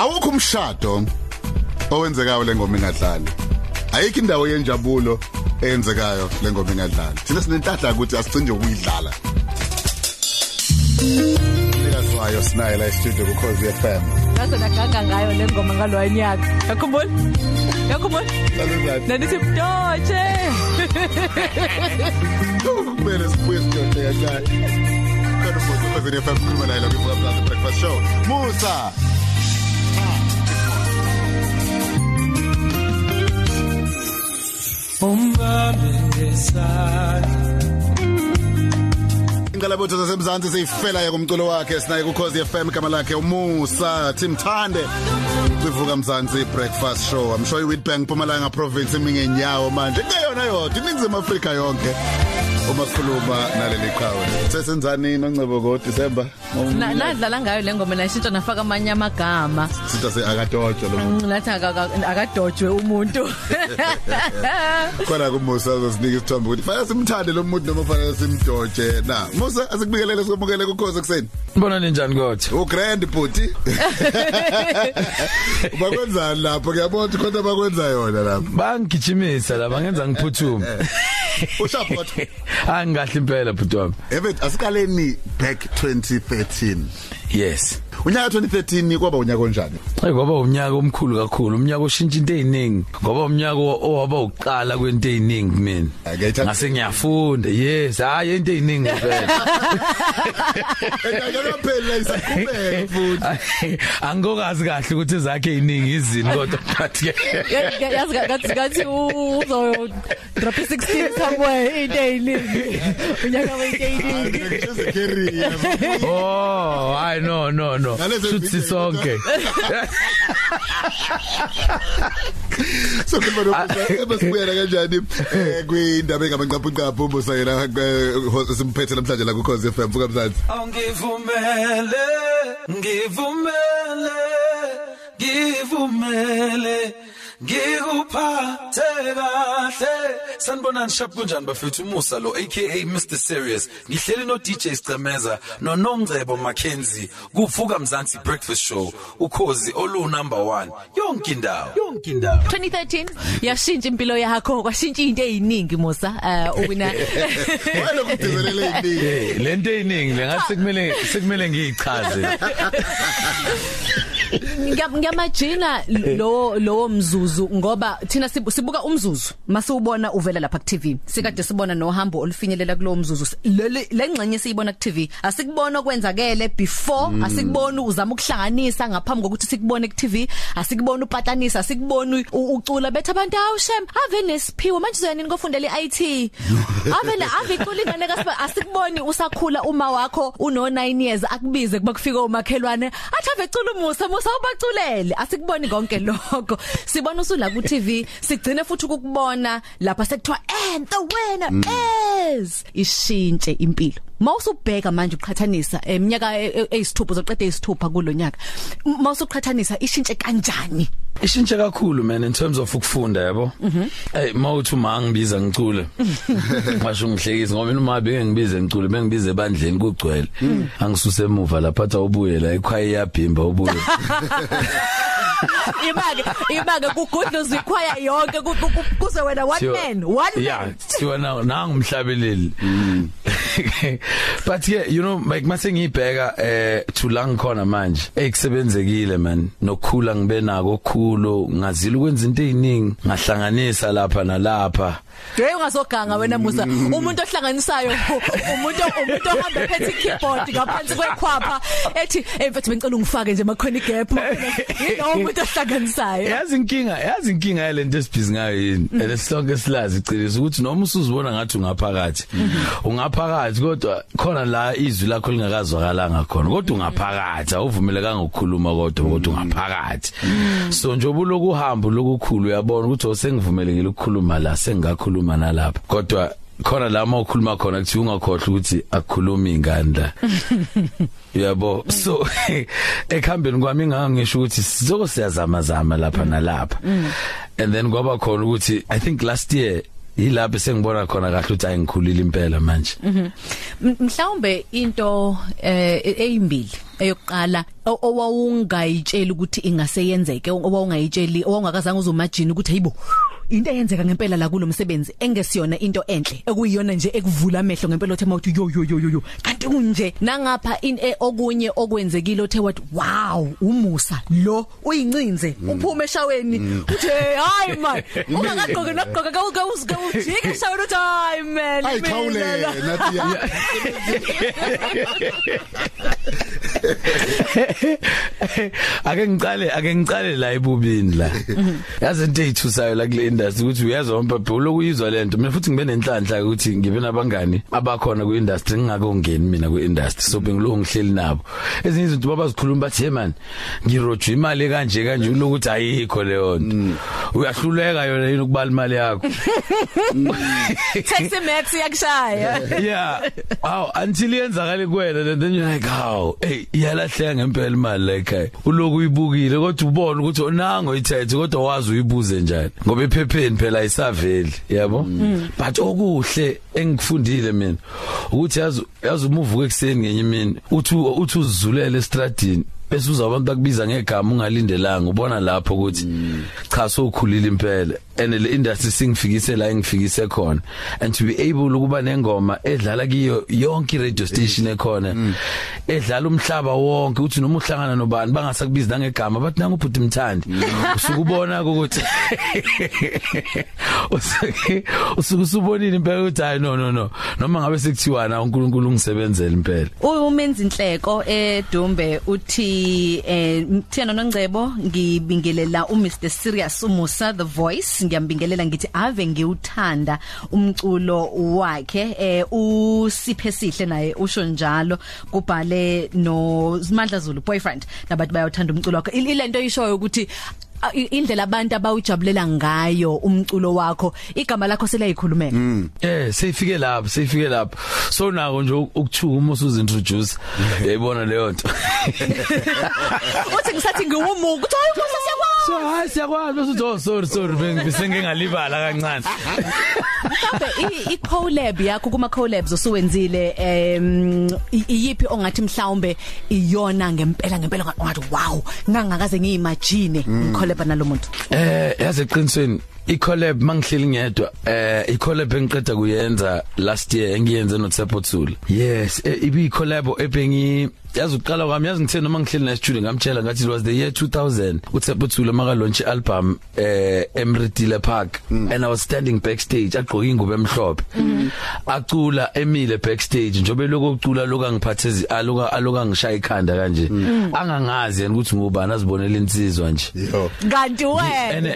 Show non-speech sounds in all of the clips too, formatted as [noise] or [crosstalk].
awukho umshado owenzekayo lengoma ingadlali ayikho indawo yenjabulo eyenzekayo lengoma ingadlali thina sinentahla ukuthi asicinje ukuyidlala Sikaswayo sinaye la studio ku Khosi FM Ngase nagaga ngayo le ngoma ngaloya nyaka. Yakhumbula? Yakhumbula? Saluzati Nanithi mdotshe. kumele sibuye sidote kancane Kodwa mfowethu Khosi FM khuluma naye la kwivuka Plaza Breakfast Show Musa umbambe ngesandla Ingalabutho zasemzansi seyifela ya kumculo wakhe sinaye ku Khosi FM igama lakhe uMusa Timthande kwivuka mzansi breakfast show. I'm sure iWitbank Mpumalanga province imingenyawo manje. Kuyona yodwa iningizimu Afrika yonke. Uma sikhuluma naleli qhawe. Sesenzani noncebo ko December nadlala ngayo le ngoma nashintsha nafaka amanye amagama. sitha se akadojo lo muntu Nathi akadojwe umuntu. [laughs] khona kuMusa uzosinika isithombe ukuthi fanele simthande lo muntu noma fanele simdoje na Musa asikubikelele sikumukele ku Khosi ekseni Mbona ninjani kodwa? u grand bhuti [laughs] bakwenzani lapho ngiyabona ukuthi khona bakwenza yona lapho Bangigijimisa la bangenza ngiphuthume. ushapot [laughs] Angahle impela bhutwami. evet asikaleni back 2013 Yes. unyaka 2013 kwaba unyaka onjani Hey kwaba umnyaka omkhulu kakhulu, umnyaka oshintsha into eziningi. Ngoba umnyaka owaba uqala kwento eziningi mina. Ngiyayithanda. Ngase ngiyafunda. Yes, hayi into eziningi phela. Ngakapheli la isaqhubeka futhi Angikokazi kahle ukuthi zakhe eziningi izini kodwa ngathi Yazi ngathi ngathi uzo drop 16 somewhere eyiningi. Unyaka wente eyiningi. ngikuze career Oh, I no no no. Video- sonke. so kuba ebesibuyela kanjani eh, kwindaba engabanqaphu nqaphu Musa yena simphethe namhlanje la ku Khosi FM vuka mzansi Angivumele, ngivumele, ngivumele, ngikuphathe kahle. Sanibonani shap kunjani bafethu Musa lo aka Mr Serious. Ngihleli no DJ Scemeza no Nongcebo Mackenzie kuvuka Mzansi Breakfast Show. Ukhozi olu number 1. Yonke indawo. Yonke indawo. 2013 yashintsha impilo yakho kwashintsha into eziningi Musa eh uwina [laughs] wena kudizelele iningi lento eziningi lengathi kumele sekumele ngiyichaze. [laughs] Ngiyam- ngiyamajina lo lo mzuzu ngoba thina sib- sibuka umzuzu. Masiubona uvela lapha ku TV sikade sibona nohambo olufinyelela kulo mzuzu. Leli lengxenye siyibona ku TV asikubona kwenzakele before asikubona uzama ukuhlanganisa ngaphambi kokuthi sikubone ku TV asikubona upatanisa asikubona u- ucula bethu abantu awu shem ave nesiphiwo manje uzoya nini kofundela iIT [laughs] ave ne ave icula ingane kasiba asikuboni usakhula uma wakho uno 9 years akubize kuba kufika umakhelwane athi ave cula umusa musa ubaculele asikuboni konke lokho. Sibona usula ku TV sigcine futhi ukubona lapha sekuthiwa and the winner is ishintshe impilo. Mawusubheka manje uqhathanisa eminyaka eyisithupha uzoqeda eyisithupha kulonyaka mawusuqhathanisa ishintshe kanjani Ishintshe kakhulu man in terms of ukufunda yabo. Eh mawuthi uma ngibiza ngicule. [laughs] Ngasho ngihlekisa ngoba mina uma beke ngibize ngicule bengibize ebandleni kugcwele. Angisuse emuva lapha athi awubuye la ekhaya iyabhimba ubuye. [laughs] imake imake kugudluza ikhwaya yonke ku- ku- ku- kuze wena one Thiwa- man one yeah man thiwa na nangumhlabeleli [laughs] [laughs] but yeah you know like mase ngibheka eh to lang khona manje. Ekusebenzekile man. Nokukhula ngibe nako okukhulu. Ngazile ukwenza into eziningi. Ngahlanganisa lapha nalapha. Hey ungasoganga wena Musa. Umuntu ohlanganisayo umuntu umuntu ohamba phethe keyboard ngaphansi kwekhwapha ethi hey mfethu bengicela ungifake nje makhona igap yilo umuntu ohlanganisayo? Yazi inkinga yazi inkinga yalento esibhizi ngayo yini. And sonke silazi iqiniso ukuthi noma usuzibona ngathi ungaphakathi ungaphakathi. Kodwa khona la izwi lakho lingakazwakalanga khona kodwa ungaphakathi awuvumelekanga ukukhuluma kodwa kodwa ungaphakathi. So njengoba lokuhamba lokukhulu uyabona ukuthi osengivumelekile ukukhuluma la sengakhuluma nalapha kodwa khona la uma ukhuluma khona kuthi ungakhohle ukuthi akukhulumi ingane la. [laughs] Yabo so [laughs] ekhambeni kwami ngangisho ukuthi sizoko siyazama zama lapha nalapha. And then kwaba khona ukuthi i think last year yilapho sengibona khona kahle ukuthi ayikhulile impela manje. M- mhlawumbe into eh eyimbili eyokuqala o- owawungayitsheli ukuthi ingaseyenzeke owawungayitsheli owawungakazange uzomajini ukuthi hayibo into eyenzeka ngempela la kulomsebenzi engesiyona into enhle ekuyiyona nje ekuvula amehlo ngempela othe mawuthi yo yo yo yo kanti kunje nangapha in e- okunye okwenzekile othe wathi wow umusa lo uyincinze uphume eshaweni. Uthi "Hey, hayi man [laughs] ungakagqoki nokugqoka kawuzika eshaweni uthi hayi man ayikhawule mina la." nathi [laughs] [laughs] ake ngicale ake ngicale la ebubini la. Yazi into ezithusayo la kule industry ukuthi uyazwa umpapho lokuyizwa lento mina futhi ngibe nenhlanhla ukuthi ngibe nabangani abakhona ku industry ngingako ngeni mina ku industry so bengiloku ngihleli nabo. Ezinye izinto babazikhuluma bathi hey man ngirojwa imali kanje kanje ulokuthi ayikho leyo nto. Uyahluleka yona yini ukubala imali yakho? [laughs] Taxi Max yakushaya. [laughs] yeah. Aw until yenzakale kuwena and then you're like how hey iyalahleka ngempela imali la ekhaya. Uloku uyibukile kodwa ubona ukuthi onango ithethe kodwa wazi uyibuze njani. Ngoba ephepheni phela ayisaveli yabo? But okuhle engifundile mina ukuthi yazi yazi uma uvuka ekseni ngenye imini uthi uthi uzulele estradini bese uza abantu bakubiza ngegama ungalindelanga ubona lapho ukuthi cha sokhulile impela. And le industry singifikise la engifikise khona. And to be able ukuba nengoma edlala kiyo yonke radio station ekhona edlala umhlaba wonke uthi noma uhlangana nobani bangasakubiza nangegama bathi nangu ubhuti mthandi. Usukubona ukuthi [laughs] [laughs] usuke usuke usubonile impela ukuthi hayi no no no. Noma ngabe sekuthiwa na uNkulunkulu ungisebenzele impela. Umenza inhleko eDumbe uthi eh thina noNgcebo ngibingelela uMr. Serious Musa the voice. Ngiyambingelela ngithi ave ngiuthanda umculo wakhe. Eh usiphe sihle naye usho njalo. Kubhale no Smandla Zulu boyfriend. Nabantu bayathanda umculo wakhe. Il- ilento ishoyo ukuthi indlela abantu abawujabulela ngayo umculo wakho igama lakho selayikhulumeka Eh seyifike lapho seyifike lapho. So nako nje ukuthuka uma usuzintroduce yayibona leyo nto. [laughs] Uthi ngisathi ngiwumuka uthi hayi Nkosi siyakwazi so hayi siyakwazi bese uthi oh sorry sorry bese ngingalibala kancane. Mhlawumbe i- i-collab yakho kuma collabs osuwenzile em iyipi ongathi mhlawumbe iyona ngempela ngempela ngathi wow ngangakaze ngiyimagine ngicollab nalomuntu eh yazi eqinisweni i-collab mangihleli ngedwa eh i-collab engiqeda kuyenza last year engiyenze no Tsepo Thula yes eh, ibi i-collab ebengi yazi uqala kwami yazi ngithe noma ngihleli na studio ngamtshela ngathi it was the year 2000 uTsepo Thula maka launch album eh Emritile Park. And I was standing backstage agqoka ingubo emhlophe. Acula emile backstage njobe lokucula loka ngiphathezi aloka aloka ngishaya ikhanda kanje. Angangazi yena ukuthi ngubani azibonela insizwa nje. Kanti wena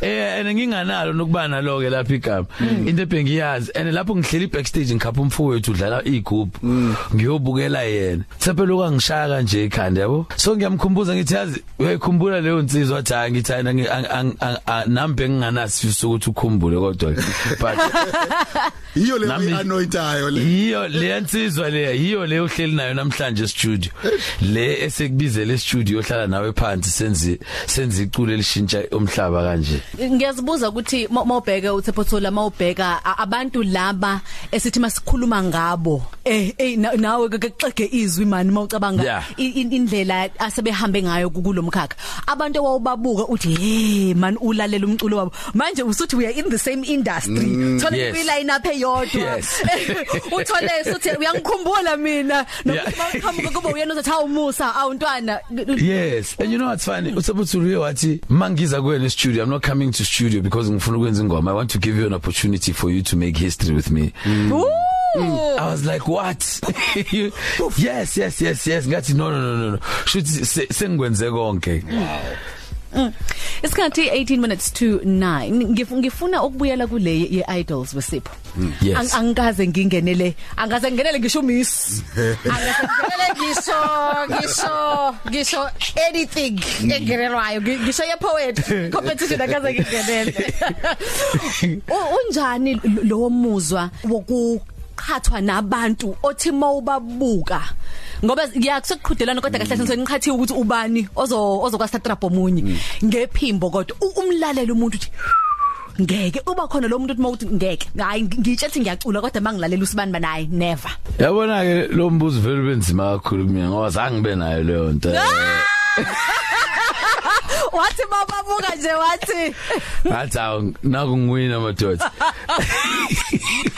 eh ene nginganalo nokuba nalo ke lapha igama. Into ebengiyazi ene lapho ngihleli backstage ngikhapha umfowethu udlala igroup. Ngiyobukela yena. Sephela okangishaya kanje ikhanda yabo? So ngiyamkhumbuza ngithi yazi uyayikhumbula leyo insizwa wathi hayi ngithi ayina nami benginganasifiso ukuthi ukhumbule kodwa but [laughs] iyo le anointayo le. Yiyo le nsizwa le yiyo le uhleli nayo namhlanje studio le esekubizele studio ohlala nawe phansi senzi senzi icule lishintsha umhlaba kanje. Ngiyazibuza ukuthi ma- mawubheka uThepothola mawubheka abantu laba esithi masikhuluma ngabo. Eh eh na- nawe xege izwi mani mawucabanga indlela asebehambe ngayo kulomkhakha. Abantu owawubabuka uthi hey man ulalela umculo wabo. Manje usuthi we are in the same industry. Thola yes. line up eyodwa. [laughs] Uthole suthi uyangikhumbula mina. Nokuqhamuka kuba uyena uzathi hawu Musa awuntwana Yes. And you know what's funny? uSabuthuriwe wathi mangiza kuwena studio I'm not coming to studio because ngifuna ukwenza ingoma. I want to give you an opportunity for you to make history with me. Ooh. I was like what? [laughs] You- yes yes yes yes. Ngathi no no no no no. Shuthi se- sengikwenze konke. Isikhathi 18 minutes to 9 Ngif- ngifuna ukubuyela kule ye idols wesipho. Yes. Ang- Angikaze ngingenele, angikaze ngingenele ngisho miss. [laughs] Angikaze ngingenele ngisho ngisho ngisho anything engenelwayo. Ngi- ngisho ye poet. Competition angikaze ngingenele. [laughs] U- Unjani lo- lo muzwa wokuqhathwa nabantu othi mawubabuka. Ngoba ngiyakusekuqhudelana kodwa kahle kahle ngikhathi ukuthi ubani ozo ozokwa trap omunye. Ngephimbo kodwa u- umlalela umuntu uthi ngeke uba khona lo muntu uthi mawuthi ngeke. Hayi ngitshethi ngiyacula kodwa mangilalela usibani banayi never. Yabona ke lo mbuzo vele benzima kakhulu kumina ngoba zange ngibe nayo leyo nto. [laughs] Wathi bababuka nje wathi. Ngathi awu nakungiwina madoda [laughs]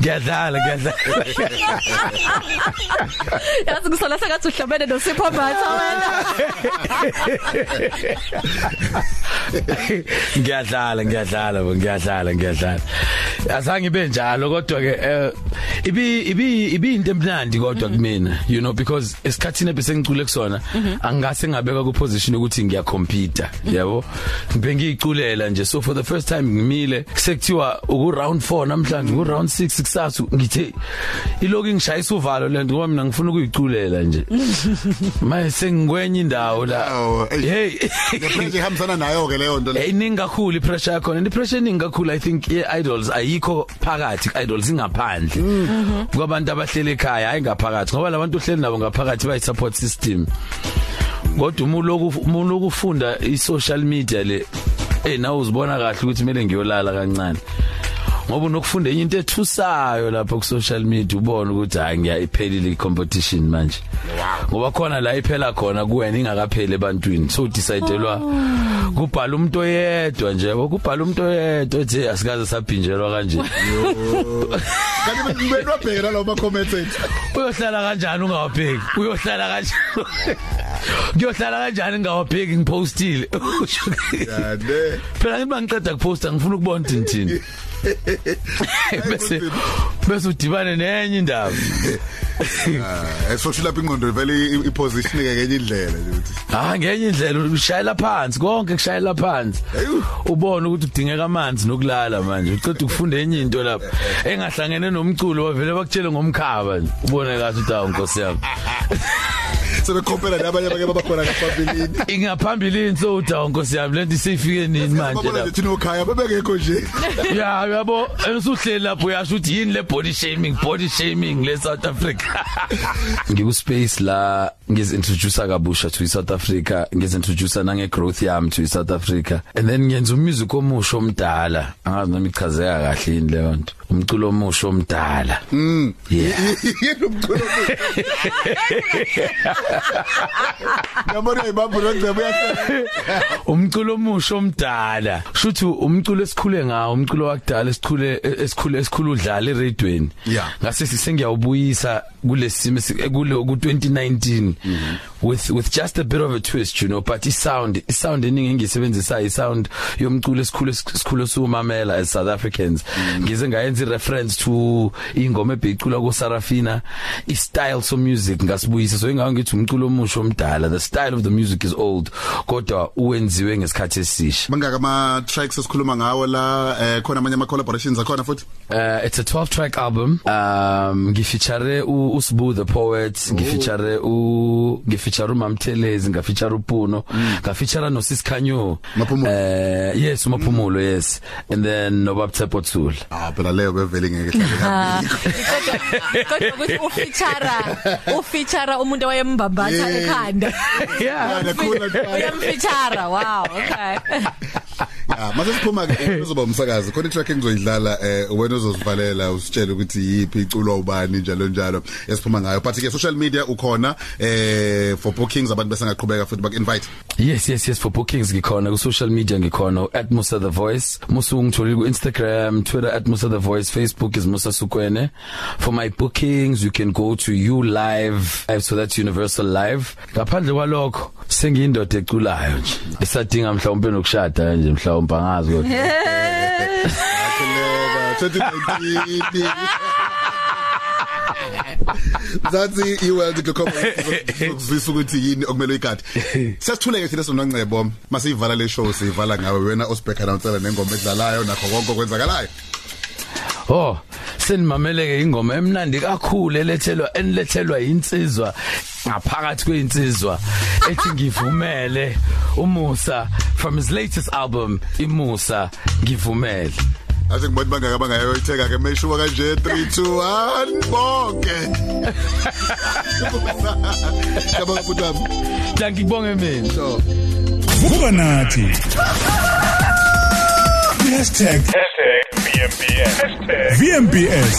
Ngiyadlala ngiyadlala [laughs] yazi ngisola sengathi uhlobene noSipho Matha wena. Ngiyadlala ngiyadlala ngiyadlala ngiyadlala. Azange ibe njalo kodwa ke eh, ibi ibi ibi into emnandi kodwa kumina you know because esikhathini ebese ngicule kusona angase ngabeka ku position ukuthi ngiya compete yabo? Ngibe ngiyiculela nje. So for the first time ngimile sekuthiwa uku round 4 namhlanje ku round 6 kusasa ngithe iloku ngishayisa uvalo lento ngoba mina ngifuna ukuyiculela nje. [laughs] Manje sengikwenye indawo la. Awu, ey. hey. Ngepheshe ihambisana nayo ke leyo nto le. iningi kakhulu ipressure yakho and ipressure iningi kakhulu i think ye idols ayikho phakathi idols ingaphandle. Kwabantu abahlele ekhaya hayi ngaphakathi ngoba labantu ohleli nabo ngaphakathi bayi support system. Kodwa umuloku umuloku ufunda i social media le eh nawe uzibona kahle ukuthi kumele ngiyolala kancane. Ngoba unokufunda enye into ethusayo lapho ku social media ubone ukuthi hayi ngiyayiphelile i competition manje ngoba khona la iphela khona kuwena ingakapheli ebantwini. So decidelwa kubhala umuntu oyedwa nje kubhala umuntu oyedwa ethi asikaze saphinjelwa kanje. Kanti beno bheka lawo ma comments uyohlala kanjani ungawabheki? Uyohlala kanjani? Ngiyohlala kanjani ngawabheki ngipostile? [laughs] Ya ne. phela ngiba ngiqeda kuposta ngifuna ukubona ukuthi ngithini [laughs] bese bese udibane nenye indaba. Ah, esosho lapha ingqondo vele iposition ke kenye indlela nje ukuthi. ah ngenye indlela ushayela phansi konke kushayela phansi. Ubone ukuthi kudingeka amanzi nokulala manje uqeda ukufunda enye into lapha. Engahlangene nomculo wavele bakutshele ngomkhaba ubone kahle ukuthi awu nkosi yami. [laughs] Sebekompela nabanye abake babakhona ngaphambilini. ingaphambilini so awu nkosi yami lento isifike nini manje Babona lapha nje thina okhaya babengekho nje. [laughs] ya yabo esuhleli lapho uyasho ukuthi yini le body shaming body shaming le South Africa? [laughs] Ngiku space la ngizintroduce kabusha to South Africa ngizintroduce nange growth yami to South Africa. And then ngenza umusic omusha omdala. Angazi noma ichazeka kahle yini leyo nto. Umculo omusha omdala. Mm. Yeah. [laughs] Umculo. Yabona ibambu lokugceba uyahlala. umculo omusha omdala. Shuthi umculo esikhule ngawo umculo wakudala esikhule esikhule esikhulu udlala eradweni ngase sisengiyawubuyisa kulesimo kule ku 2019 with with just a bit of a twist you know but i sound i sound eningi ngisebenzisa i sound yomculo esikhule esikhule sumamela as South Africans. Ngize ngayenza reference to ingoma ebhicula ku Sarafina i style so music ngasibuyisa. So ingawo ngithi umculo omusha omdala the style of the music is old kodwa uwenziwe ngesikhathi esisha. Mangaka ama tracks esikhuluma ngawo la eh khona amanye ama collaborations akhona futhi. Uh, it's a 12 track album. Um ngifeature u Usbu the poet, ngifeature u ngifeature uMamthelezi, ngafeature uPuno, ngafeature no Sisikhanyo. Maphumulo. Uh yes, uMaphumulo yes. And then Nobabthepo Thula. Ah phela leyo bevele ngeke hlale. kodwa ukuthi ufeature [laughs] ufeature umuntu wayembambatha Yeah. ekhanda Yeah. Yakhula. uyamfeature wow okay [laughs] Ya, mase siphuma ke uzoba umsakazi. Khona itrack engizoyidlala eh wena uzozivalela usitshele ukuthi yipi iculwa ubani njalo njalo. Esiphuma ngayo. But ke social media ukhona eh for bookings abantu bese ngaqhubeka futhi bak invite. Yes yes yes for bookings ngikhona ku social media ngikhona at Musa the Voice Musa ungitholile ku Instagram Twitter at Musa the Voice Facebook is Musa Sukwene for my bookings you can go to you live so that's universal live ngaphandle kwalokho sengiyindoda eculayo nje isadinga mhlawumbe nokushada nje mhlawumbe angazi kodwa Akhuleka 2019. Zathi iworld ngikhoba ukuzwisa ukuthi yini okumele uyigade. Sesithuleke thina sononcebo masiyivala le show siyivala ngawe wena osibheka announcer nengoma edlalayo nakho konke okwenzakalayo. Oh senimameleke ingoma emnandi kakhulu elethelwa enilethelwa insizwa ngaphakathi kweinsizwa ethi ngivumele umusa from his latest album imusa ngivumele Athi ngibona bangaka bangayoyitheka ke meshuwa kanje 3 2 1 bonke. Wami. Danke ngibonge mina So Vuka nathi [laughs] #VMBS #VMBS